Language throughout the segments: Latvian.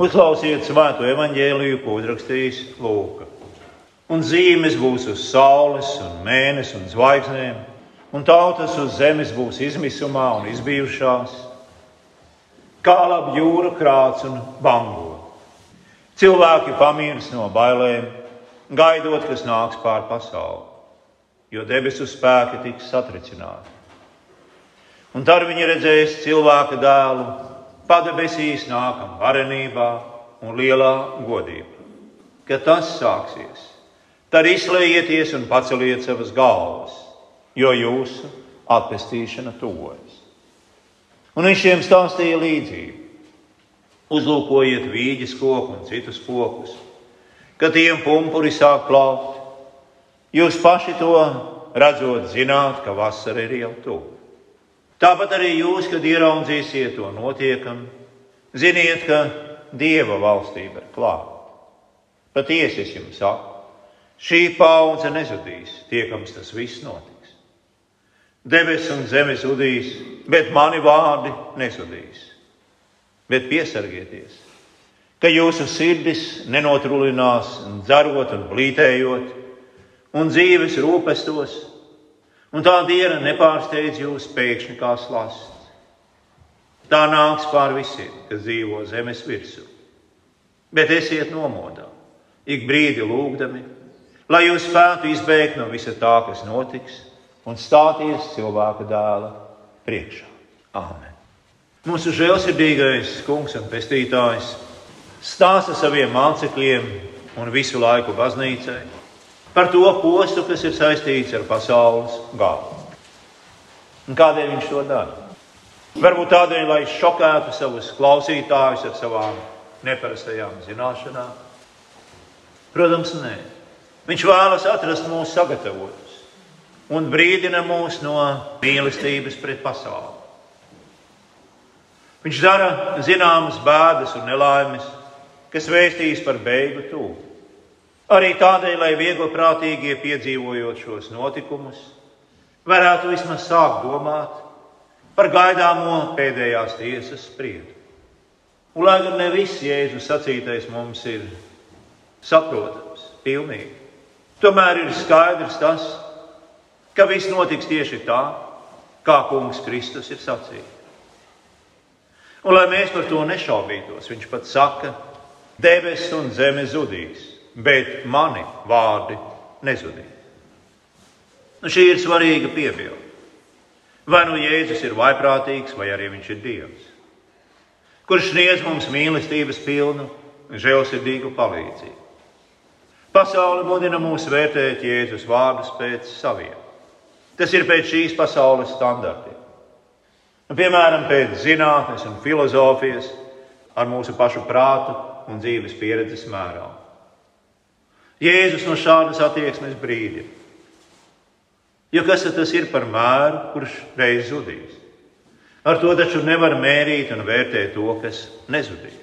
Uzklausiet svēto evaņģēliju, ko uzrakstījis Lūka. Un zīmes būs uz saules, un mēnesis un zvaigznēm, un tautas uz zemes būs izmisumā un izbijušās. Kā labi jūra krāts un bango. Cilvēki pamīras no bailēm, gaidot, kas nāks pār pasauli, jo debesu spēki tiks satricināti. Un tad viņi redzēs cilvēka dēlu, padebesīs nākam varenībā un lielā godībā. Kad tas sāksies, tad izlējieties un paceliet savas galvas, jo jūsu atpestīšana tuvojas. Un viņš šiem stāstīja līdzību. Uzlūkojiet vīģes koku un citus kokus, kad tiem pumpuri sāk plaukt. Jūs paši to redzot, zināt, ka vasara ir jau tuvu. Tāpat arī jūs, kad ieraudzīsiet to notiekam, ziniet, ka Dieva valstība ir klāta. Patiesi es jums saku, šī paudze nezudīs, tiekams tas viss notiks. Debesis un zeme zudīs, bet mani vārdi nezudīs. Bet piesargieties, ka jūsu sirdis nenotrulinās, dzerot un blītējot, un dzīves rūpestos un tā diena nepārsteidz jūs pēkšņi kā slasts. Tā nāks pār visiem, kas dzīvo zemes virsū. Bet esiet nomodā, ik brīdi lūgdami, lai jūs spētu izbēgt no visa tā, kas notiks, un stāties cilvēka dēla priekšā. Āmen! Mūsu žēlsirdīgais kungs un pestītājs stāsta saviem mācekļiem un visu laiku baznīcai par to postu, kas ir saistīts ar pasaules galu. Un kādēļ viņš to dara? Varbūt tādēļ, lai šokētu savus klausītājus ar savām neparastajām zināšanām. Protams, nē. Viņš vēlas atrast mūsu sagatavotus un brīdina mūs no mīlestības pret pasauli. Viņš dara zināmas bēdas un nelaimes, kas vēstīs par beigu tūlīt. Arī tādēļ, lai viegli prātīgie piedzīvojot šos notikumus, varētu vismaz sākt domāt par gaidāmo pēdējās tiesas spriedumu. Un lai gan ne viss Jēzus sacītais mums ir saprotams, pilnīgi, tomēr ir skaidrs tas, ka viss notiks tieši tā, kā Kungs Kristus ir sacījis. Un lai mēs par to nešaubītos, viņš pat saka, debesis un zeme zudīs bet mani vārdi nezudīs. Nu, šī ir svarīga piebilde. Vai nu Jēzus ir vaiprātīgs, vai arī viņš ir Dievs, kurš sniedz mums mīlestības pilnu, žēlsirdīgu palīdzību. Pasaule mudina mūs vērtēt Jēzus vārdus pēc saviem. Tas ir pēc šīs pasaules standartiem. Nu, piemēram, pēc zinātnes un filozofijas, ar mūsu pašu prātu un dzīves pieredzes mērām. Jēzus no šādas attieksmes brīdi. Jo kas tas ir par mēru, kurš reiz zudīs? Ar to taču nevar mērīt un vērtēt to, kas nezudīs.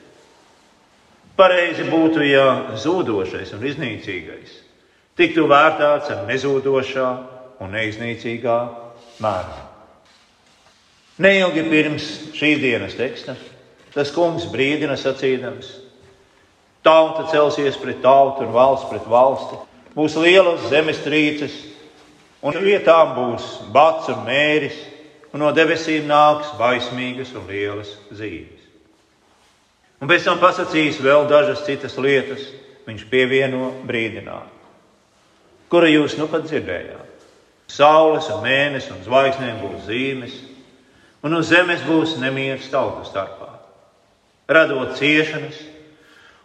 Pareizi būtu, ja zudošais un iznīcīgais tiktu vērtēts ar nezūdošā un neiznīcīgā mērā. Neilgi pirms šīs dienas teksta tas kungs brīdina sacīdams: Tauta celsies pret tautu un valsts pret valsti. Būs lielas zemestrīces, un vietām būs bats un mēris, un no debesīm nāks baismīgas un lielas zīmes. Un pēc tam pasakīs vēl dažas citas lietas, viņš pievieno brīdinājumu, kuru jūs nu pat dzirdējāt. Saules un mēnesis un zvaigznēm būs zīmes, un uz zemes būs nemieris tautu starpā, radot ciešanas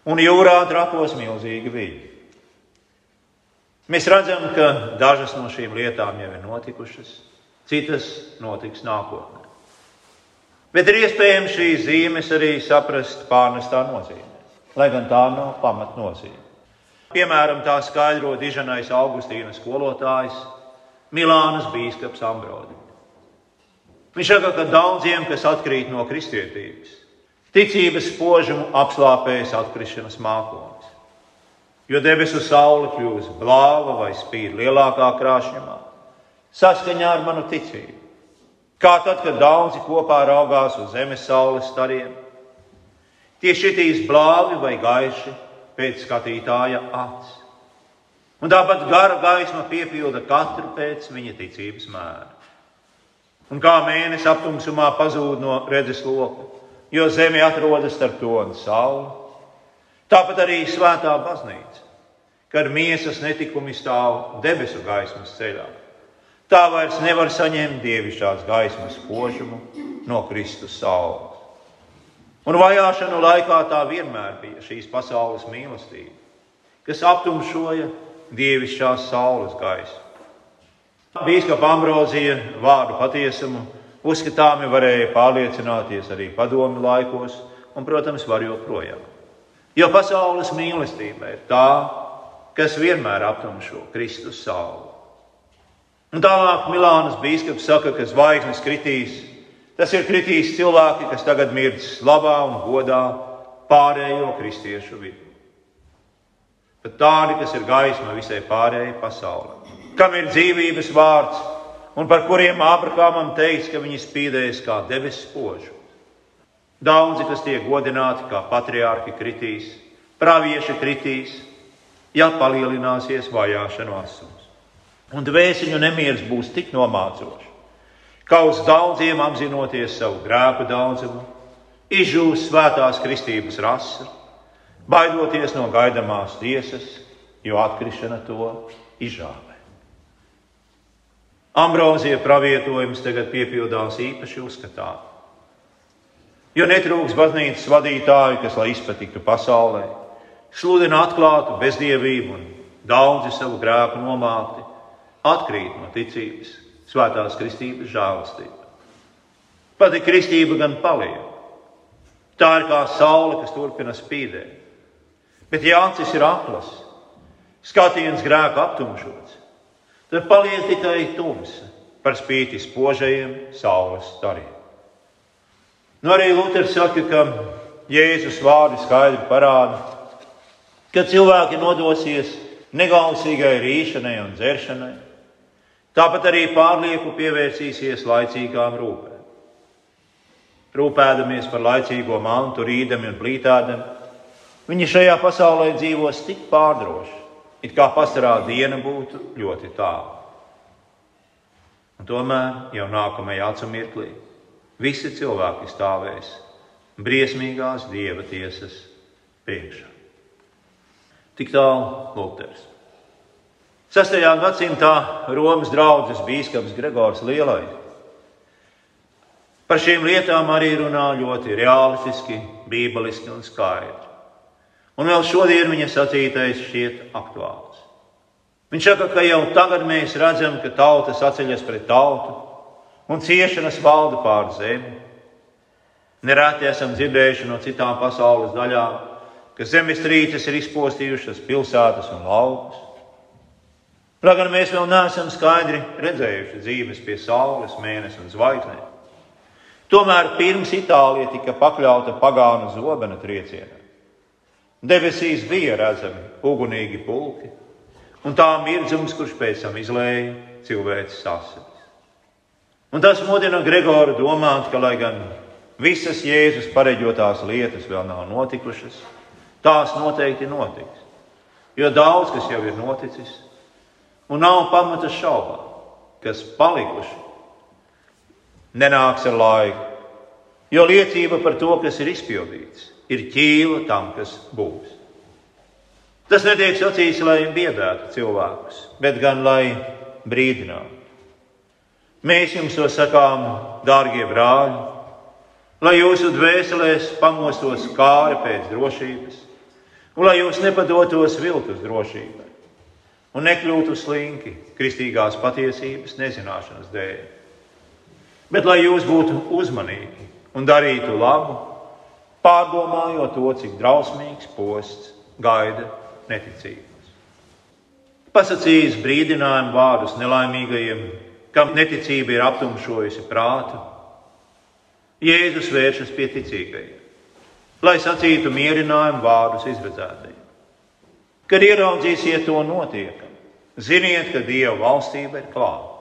un jūrā trapos milzīgi viļņi. Mēs redzam, ka dažas no šīm lietām jau ir notikušas, citas notiks nākotnē. Bet ir iespējams šīs zīmes arī saprast pārnestā nozīmē, lai gan tā nav pamatnozīme. Piemēram, tā skaidro diženais Augustīna skolotājs Milānas bīskaps Ambrodi. Viņš saka, ka daudziem, kas atkrīt no kristietības, Ticības spožumu apslāpējas atkrišanas mākonis, jo debesu saule kļūst blāva vai spīd lielākā krāšņumā, saskaņā ar manu ticību. Kā tad, kad daudzi kopā raugās uz zemes saules stariem, Tie šitīs blāvi vai gaiši pēc skatītāja acis. Un tāpat gara gaisma piepilda katru pēc viņa ticības mēra. Un kā mēnesis aptumsumā pazūd no redzes loka, jo zeme atrodas starp to un sauli, tāpat arī svētā baznīca, kad miesas netikumi stāv debesu gaismas ceļā. Tā vairs nevar saņemt dievišķās gaismas spožumu no Kristus saules. Un vajāšanu laikā tā vienmēr bija šīs pasaules mīlestība, kas aptumšoja dievišķās saules gaisu. Bīskapa Ambrozija vārdu patiesumu uzskatāmi varēja pārliecināties arī padomi laikos, un, protams, var joprojām. Jo pasaules mīlestība ir tā, kas vienmēr aptumšo Kristus sauli. Un tālāk Milānas bīskaps saka, ka zvaigznes kritīs Tas ir kritīs cilvēki, kas tagad mirdz slavā un godā pārējo kristiešu vidū. Bet tādi, kas ir gaisma visai pārējai pasaulē, kam ir dzīvības vārds un par kuriem Ābrahamam teiks, ka viņi spīdēs kā debesu spožu. Daudzi, kas tiek godināti kā patriārhi, kritīs, pravieši kritīs, ja palielināsies vajāšanu asums. Un dvēseliņu nemieris būs tik nomācošs kā uz daudziem apzinoties savu grēku daudzumu, izžūs svētās kristības rasa, baidoties no gaidāmās tiesas, jo atkrišana to izžāvē. Ambrozija pravietojums tagad piepildās īpaši uzskatām. Jo netrūks baznīcas vadītāju, kas, lai izpatiktu pasaulē, sludina atklātu bezdievību un daudzi savu grēku nomākti, atkrīt no ticības svētās kristības žēlastība. Pati kristība gan paliek. Tā ir kā saule, kas turpina spīdēt. Bet, ja acis ir aklas, skatiens grēka aptumšots, tad paliek tikai tumsa par spīti spožajiem saules stariem. Nu, arī Luters saka, ka Jēzus vārdi skaidri parāda, ka cilvēki nodosies negausīgai rīšanai un dzeršanai, Tāpat arī pārlieku pievērsīsies laicīgām rūpēm. Rūpēdamies par laicīgo mantu, rīdami un plītādami, viņi šajā pasaulē dzīvos tik pārdroši, it kā pastarā diena būtu ļoti tālu. Un tomēr jau nākamajā acu mirklī visi cilvēki stāvēs briesmīgās dieva tiesas priekšā. Tik tālu Luters. 6. gadsimtā Romas draugs biskups Gregors Lielais. Par šīm lietām arī runā ļoti realistiski, bībeliski un skaidri. Un vēl šodien viņa sacītais šķiet aktuāls. Viņš saka, ka jau tagad mēs redzam, ka tauta sacēļas pret tautu un ciešanas valda pār zemi. Nereti esam dzirdējuši no citām pasaules daļām, ka zemestrīces ir izpostījušas pilsētas un laukus. Lai gan mēs vēl neesam skaidri redzējuši dzīves pie saules, mēneša un zvaigznēm. Tomēr pirms Itālija tika pakļauta pagānu zobena triecienam. Debesīs bija redzami ugunīgi pulki, un tā mirdzums, kurš pēc tam izlēja cilvēces asinis. Un tas mudina Gregoru domāt, ka, lai gan visas Jēzus pareģotās lietas vēl nav notikušas, tās noteikti notiks. Jo daudz kas jau ir noticis, Un nav pamata šaubām, kas palikuši, nenāks ar laiku. Jo liecība par to, kas ir izpildīts, ir ķīla tam, kas būs. Tas netiek sacīts, lai biedētu cilvēkus, bet gan lai brīdinātu. Mēs jums to sakām, dārgie brāļi, lai jūsu dvēselēs pamostos kāri pēc drošības, un lai jūs nepadotos viltus drošībai un nekļūtu slinki kristīgās patiesības nezināšanas dēļ. Bet lai jūs būtu uzmanīgi un darītu labu, pārdomājot to, cik drausmīgs posts gaida neticības. Pasakījis brīdinājumu vārdus nelaimīgajiem, kam neticība ir aptumšojusi prātu, Jēzus vēršas pie ticīgajiem, lai sacītu mierinājumu vārdus izredzētajiem. Kad ieraudzīsiet to notiekam, ziniet, ka Dieva valstība ir klāta.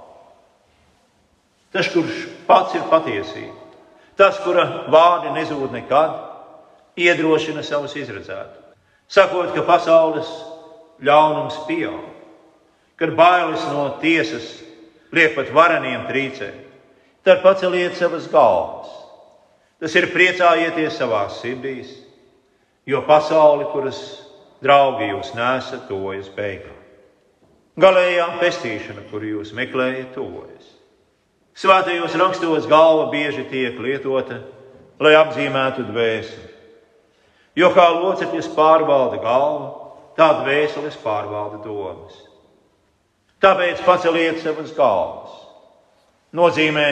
Tas, kurš pats ir patiesība, tas, kura vārdi nezūd nekad, iedrošina savus izredzētus. Sakot, ka pasaules ļaunums pieaug, kad bailes no tiesas liek pat vareniem trīcēt, tad paceliet savas galvas. Tas ir priecājieties savā sirdīs, jo pasauli, kuras draugi jūs nesat, tojas beigās. Galējā pestīšana, kuru jūs meklējat, tuvojas. Svētajos rakstos galva bieži tiek lietota, lai apzīmētu dvēseli. Jo kā locekļus pārvalda galva, tā dvēseles pārvalda domas. Tāpēc paceliet savas galvas. Nozīmē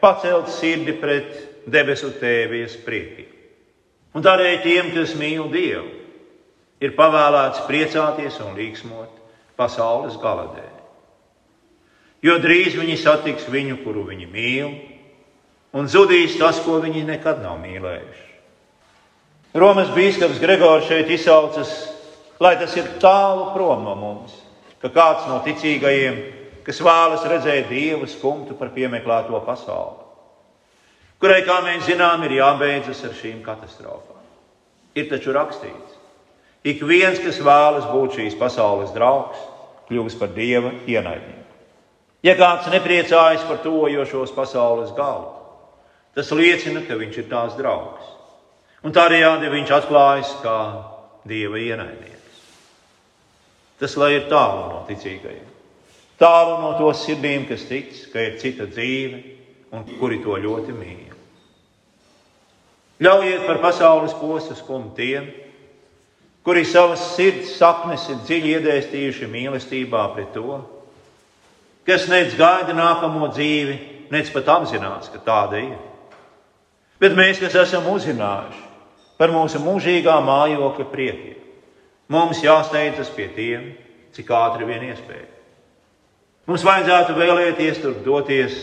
pacelt sirdi pret debesu tēvijas priekiem. Un tādēļ tiem, kas mīl Dievu, ir pavēlēts priecāties un līksmot pasaules galadē. Jo drīz viņi satiks viņu, kuru viņi mīl, un zudīs tas, ko viņi nekad nav mīlējuši. Romas bīskaps Gregors šeit izsaucas, lai tas ir tālu prom no mums, ka kāds no ticīgajiem, kas vēlas redzēt Dievu skumtu par piemeklēto pasauli, kurai, kā mēs zinām, ir jābeidzas ar šīm katastrofām. Ir taču rakstīts, ik viens, kas vēlas būt šīs pasaules draugs, kļūs par Dieva ienaidnieku. Ja kāds nepriecājas par tojošos pasaules galu, tas liecina, ka viņš ir tās draugs. Un tādējādi viņš atklājas kā dieva ienaidnieks. Tas lai ir tālu no ticīgajiem, tālu no to sirdīm, kas tic, ka ir cita dzīve un kuri to ļoti mīl. Ļaujiet par pasaules postu skumu tiem, kuri savas sirds sapnes ir dziļi iedēstījuši mīlestībā pret to, kas nec gaida nākamo dzīvi, nec pat apzinās, ka tāda ir. Bet mēs, kas esam uzzinājuši par mūsu mūžīgā mājokļa priekiem, mums jāsteidzas pie tiem, cik ātri vien iespēja. Mums vajadzētu vēlēties tur doties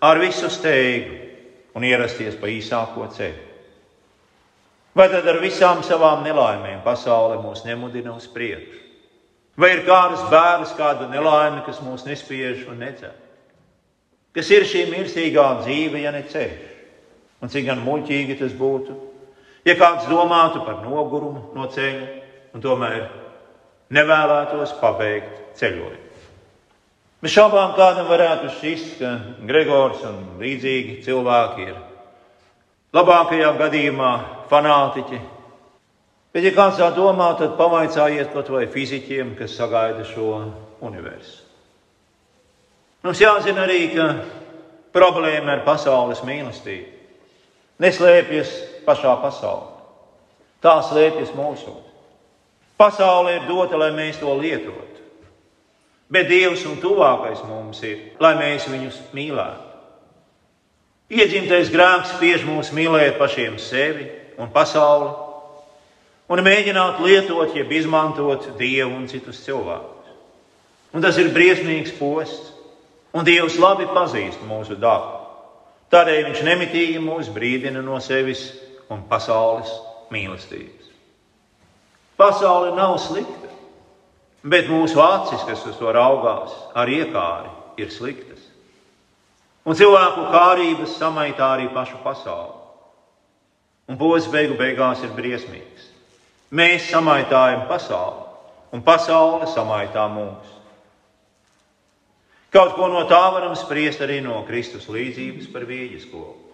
ar visu steigu un ierasties pa īsāko ceļu. Vai tad ar visām savām nelaimēm pasaule mūs nemudina uz priekšu? Vai ir kādas bērnas, kāda nelaime, kas mūs nespiež un nedzer? Kas ir šī mirstīgā dzīve, ja ne ceļš? Un cik gan muļķīgi tas būtu, ja kāds domātu par nogurumu no ceļa un tomēr nevēlētos pabeigt ceļojumu. Bez šaubām kādam varētu šķist, ka Gregors un līdzīgi cilvēki ir labākajā gadījumā fanātiķi, Bet, ja kāds tā domā, tad pavaicājiet kaut vai fizikiem, kas sagaida šo universu. Mums jāzina arī, ka problēma ar pasaules mīlestību neslēpjas pašā pasaulē. Tā slēpjas mūsos. Pasaule ir dota, lai mēs to lietotu. Bet Dievs un tuvākais mums ir, lai mēs viņus mīlētu. Iedzimtais grēks spiež mūs mīlēt pašiem sevi un pasauli un mēģināt lietot, jeb izmantot dievu un citus cilvēkus. Un tas ir briesmīgs posts, un Dievs labi pazīst mūsu dabu. Tādēļ viņš nemitīgi mūs brīdina no sevis un pasaules mīlestības. Pasaule nav slikta, bet mūsu acis, kas uz to raugās ar iekāri, ir sliktas. Un cilvēku kārības samaitā arī pašu pasauli. Un posms beigu beigās ir briesmīgs. Mēs samaitājam pasauli, un pasaule samaitā mūs. Kaut ko no tā varam spriest arī no Kristus līdzības par vīģes koku.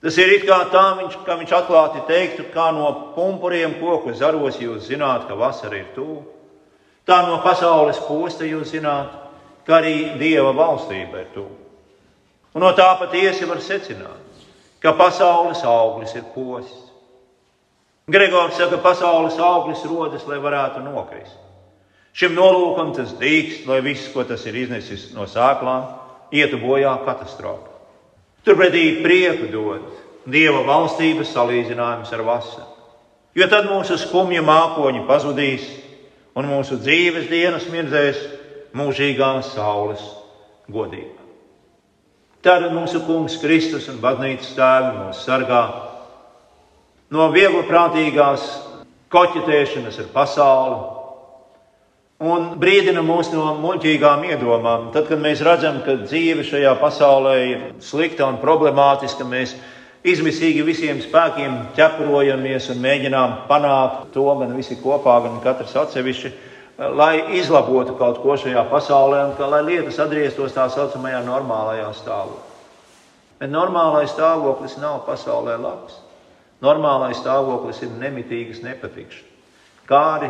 Tas ir it kā tā, viņš, kā viņš atklāti teiktu, kā no pumpuriem koku zaros jūs zināt, ka vasara ir tuvu. Tā no pasaules posta jūs zināt, ka arī Dieva valstība ir tuvu. Un no tā patiesi var secināt, ka pasaules auglis ir posts. Gregors saka, ka pasaules auglis rodas, lai varētu nokrist. Šim nolūkam tas dīkst, lai viss, ko tas ir iznesis no sēklām, ietu bojā katastrofā. Turpretī prieku dod dieva valstības salīdzinājums ar vasaru. Jo tad mūsu skumja mākoņi pazudīs, un mūsu dzīves dienas mirdzēs mūžīgās saules godībā. Tad mūsu kungs Kristus un baznīcas tēvi mūs sargā no viegli prātīgās koķetēšanas ar pasauli un brīdina mūs no muļķīgām iedomām. Tad, kad mēs redzam, ka dzīve šajā pasaulē ir slikta un problemātiska, mēs izmisīgi visiem spēkiem ķepurojamies un mēģinām panākt to gan visi kopā, gan katrs atsevišķi, lai izlabotu kaut ko šajā pasaulē un ka, lai lietas atgrieztos tā saucamajā normālajā stāvoklī. Bet normālais stāvoklis nav pasaulē labs. Normālais stāvoklis ir nemitīgas nepatikšanas. Kāri,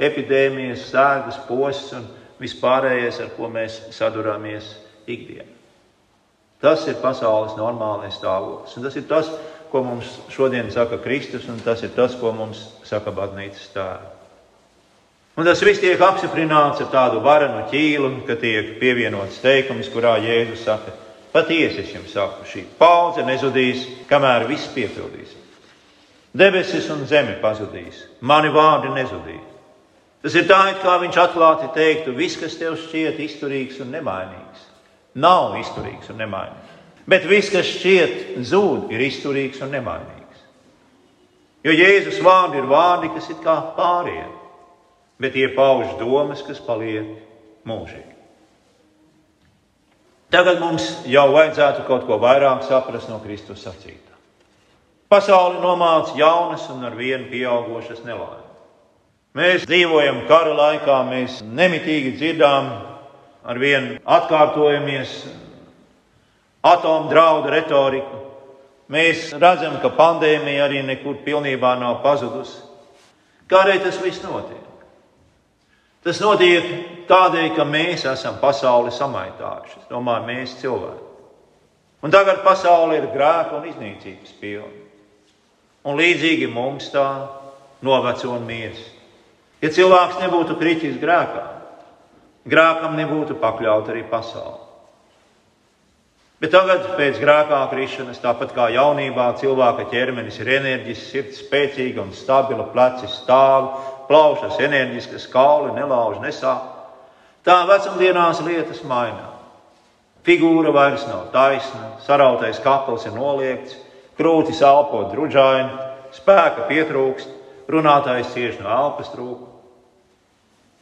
epidēmijas, sēgas, posms un vispārējais, ar ko mēs sadurāmies ikdienā. Tas ir pasaules normālais stāvoklis. Un tas ir tas, ko mums šodien saka Kristus, un tas ir tas, ko mums saka Baznīcas tēvs. Un tas viss tiek apstiprināts ar tādu varenu ķīlu, ka tiek pievienots teikums, kurā Jēzus saka, patiesi es jums saku, šī paudze nezudīs, kamēr viss piepildīs. Debesis un zeme pazudīs, mani vārdi nezudīs. Tas ir tā, it kā viņš atklāti teiktu, viss, kas tev šķiet izturīgs un nemainīgs, nav izturīgs un nemainīgs. Bet viss, kas šķiet zūd, ir izturīgs un nemainīgs. Jo Jēzus vārdi ir vārdi, kas ir kā pārējie, bet tie pauž domas, kas paliek mūžīgi. Tagad mums jau vajadzētu kaut ko vairāk saprast no Kristus sacītā. Pasauli nomāca jaunas un ar vienu pieaugušas nelaimes. Mēs dzīvojam kara laikā, mēs nemitīgi dzirdām, ar vienu atkārtojamies atomu draudu retoriku. Mēs redzam, ka pandēmija arī nekur pilnībā nav pazudusi. Kādēļ tas viss notiek? Tas notiek tādēļ, ka mēs esam pasauli samaitājuši. Es domāju, mēs cilvēki. Un tagad pasaule ir grēka un iznīcības pilna. Un līdzīgi mums tā noveco un mirst. Ja cilvēks nebūtu kritis grēkā, grēkam nebūtu pakļauta arī pasaule. Bet tagad, pēc grēkā krišanas, tāpat kā jaunībā, cilvēka ķermenis ir enerģisks, sirds spēcīga un stabila, pleci stāv, plaušas enerģiskas, kauli nelauž, nesāp. Tā vecumdienās lietas mainās. Figūra vairs nav taisna, sarautais kapels ir noliegts, krūtis elpo druģaini, spēka pietrūkst, runātājs cieš no elpas trūkuma.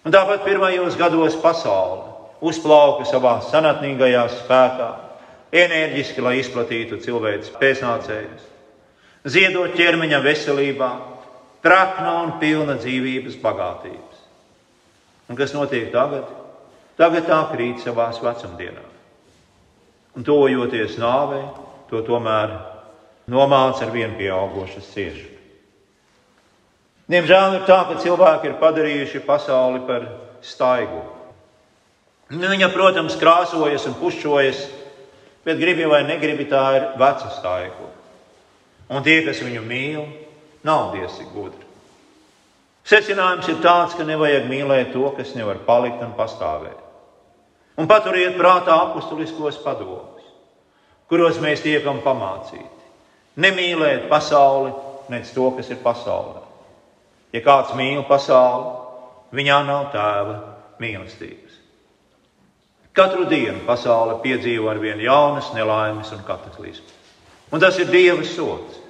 Un tāpat pirmajos gados pasaule uzplauka savā senatnīgajā spēkā, enerģiski, lai izplatītu cilvēces pēcnācējus, ziedot ķermeņa veselībā, trakna un pilna dzīvības bagātības. Un kas notiek tagad? Tagad tā krīt savā vecumdienā. Un tojoties nāvei, to tomēr nomāca ar vien pieaugušas ciešanas. Diemžēl ir tā, ka cilvēki ir padarījuši pasauli par staigu. Nu, viņa, protams, krāsojas un pušķojas, bet gribi vai negribi, tā ir veca staiga. Un tie, kas viņu mīl, nav diesi gudri. Secinājums ir tāds, ka nevajag mīlēt to, kas nevar palikt un pastāvēt. Un paturiet prātā apustuliskos padomus, kuros mēs tiekam pamācīti. Nemīlēt pasauli, nec to, kas ir pasaulē. Ja kāds mīl pasauli, viņā nav tēva mīlestības. Katru dienu pasaule piedzīvo ar vien jaunas nelaimes un kataklizmas. Un tas ir Dieva sots.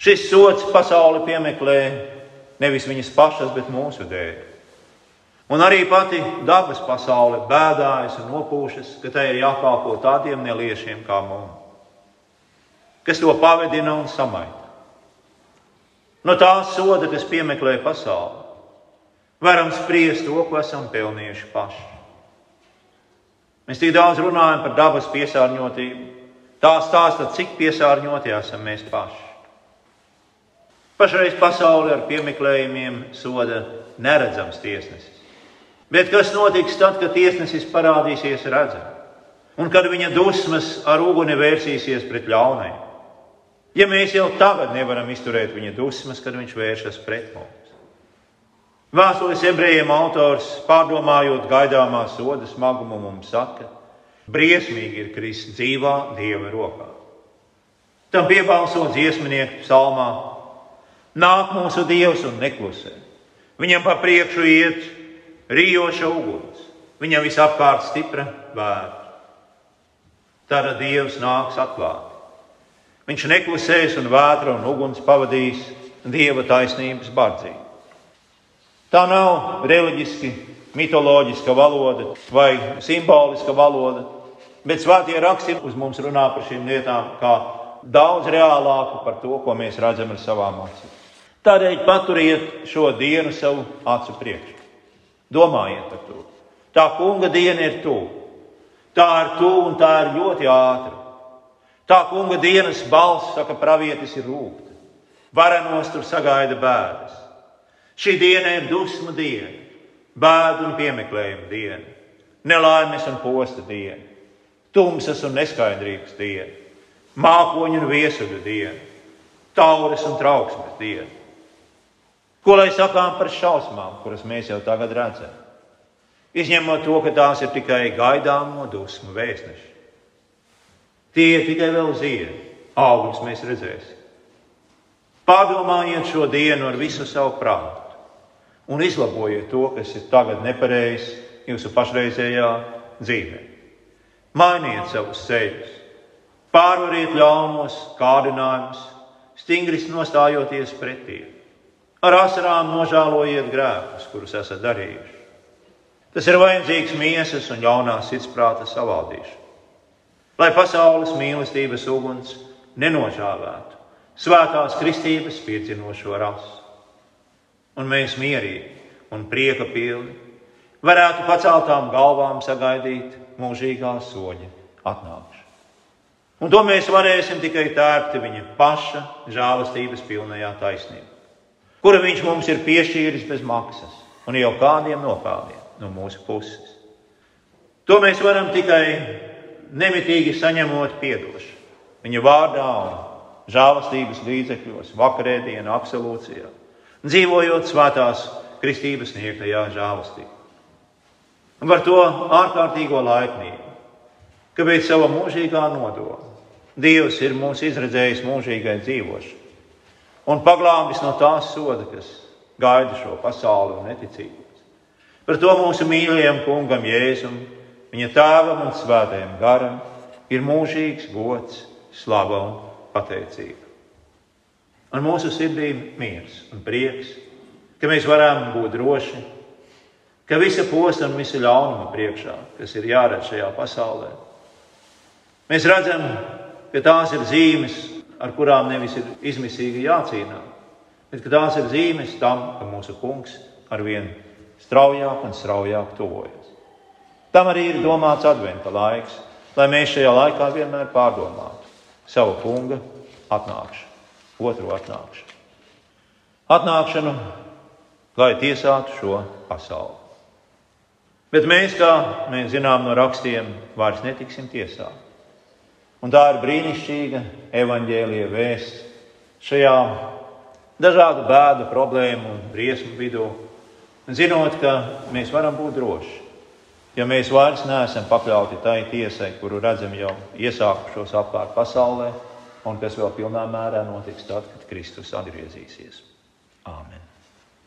Šis sots pasauli piemeklē nevis viņas pašas, bet mūsu dēļ. Un arī pati dabas pasaule bēdājas un nopūšas, ka tai ir jākalpo tādiem neliešiem kā mums, kas to pavedina un samaita. No tās soda, kas piemeklē pasauli, varam spriest to, ko esam pelnījuši paši. Mēs tik daudz runājam par dabas piesārņotību. Tā stāsta, cik piesārņoti esam mēs paši. Pašreiz pasaule ar piemeklējumiem soda neredzams tiesnesis. Bet kas notiks tad, kad tiesnesis parādīsies redzams? Un kad viņa dusmas ar uguni vērsīsies pret ļaunajiem? Ja mēs jau tagad nevaram izturēt viņa dusmas, kad viņš vēršas pret mums. Vēstules ebrejiem autors, pārdomājot gaidāmā soda smagumu, mums saka, briesmīgi ir krist dzīvā dieva rokā. Tam piebalso dziesminieki psalmā nāk mūsu dievs un neklusē. Viņam pa priekšu iet rījoša uguns, viņam visapkārt stipra vētra. Tad dievs nāks atklāt. Viņš neklusēs un vētra un uguns pavadīs dieva taisnības bardzību. Tā nav reliģiski, mitoloģiska valoda vai simboliska valoda, bet svētie raksti uz mums runā par šīm lietām kā daudz reālāku par to, ko mēs redzam ar savām acīm. Tādēļ paturiet šo dienu savu acu priekšā. Domājiet par to. Tā kunga diena ir tuvu. Tā ir tuvu un tā ir ļoti ātra. Tā kunga dienas balss, saka, pravietis ir rūkta. Varenos tur sagaida bēdas. Šī diena ir dusmu diena, bēdu un piemeklējuma diena, nelaimes un posta diena, tumsas un neskaidrības diena, mākoņu un viesuļu diena, taures un trauksmes diena. Ko lai sakām par šausmām, kuras mēs jau tagad redzam? Izņemot to, ka tās ir tikai gaidāmo dusmu vēstneši. Tie tikai vēl ziedi, augļus mēs redzēsim. Pārdomājiet šo dienu ar visu savu prātu un izlabojiet to, kas ir tagad nepareizs jūsu pašreizējā dzīvē. Mainiet savus ceļus, pārvariet ļaunos kārdinājumus, stingri nostājoties pretī. Ar asarām nožēlojiet grēkus, kurus esat darījuši. Tas ir vajadzīgs miesas un ļaunās sirdsprāta savaldīšana. Lai pasaules mīlestības uguns nenožāvētu svētās kristības piedzinošo rasu. Un mēs mierīgi un prieka pilni varētu paceltām galvām sagaidīt mūžīgā soļa atnākšanu. Un to mēs varēsim tikai tērpti viņa paša žēlastības pilnajā taisnībā, kura viņš mums ir piešķīris bez maksas un jau kādiem nopelniem no mūsu puses. To mēs varam tikai nemitīgi saņemot piedošanu viņa vārdā un žēlastības līdzekļos, vakarēdienā, absolūcijā, dzīvojot svētās kristības sniegtajā žēlastībā. Un par to ārkārtīgo laipnību, ka pēc sava mūžīgā nodoma Dievs ir mūs izredzējis mūžīgai dzīvošanai un paglābis no tās soda, kas gaida šo pasauli un neticības. Par to mūsu mīļajam kungam Jēzum, viņa tēvam un svētajam garam ir mūžīgs gods, slava un pateicība. Un mūsu sirdī miers un prieks, ka mēs varam būt droši, ka visa posta un visa ļaunuma priekšā, kas ir jāredz šajā pasaulē, mēs redzam, ka tās ir zīmes, ar kurām nevis ir izmisīgi jācīnās, bet tās ir zīmes tam, ka mūsu kungs ar vien straujāk un straujāk tuvojas. Tam arī ir domāts adventa laiks, lai mēs šajā laikā vienmēr pārdomātu savu kunga atnākšanu, otru atnākšanu. Atnākšanu, lai tiesātu šo pasauli. Bet mēs, kā mēs zinām no rakstiem, vairs netiksim tiesāti. Un tā ir brīnišķīga evaņģēlīja vēsts šajā dažādu bēdu, problēmu un briesmu vidū. Zinot, ka mēs varam būt droši, ja mēs vairs neesam pakļauti tai tiesai, kuru redzam jau iesākušos apkārt pasaulē, un kas vēl pilnā mērā notiks tad, kad Kristus atgriezīsies. Āmen!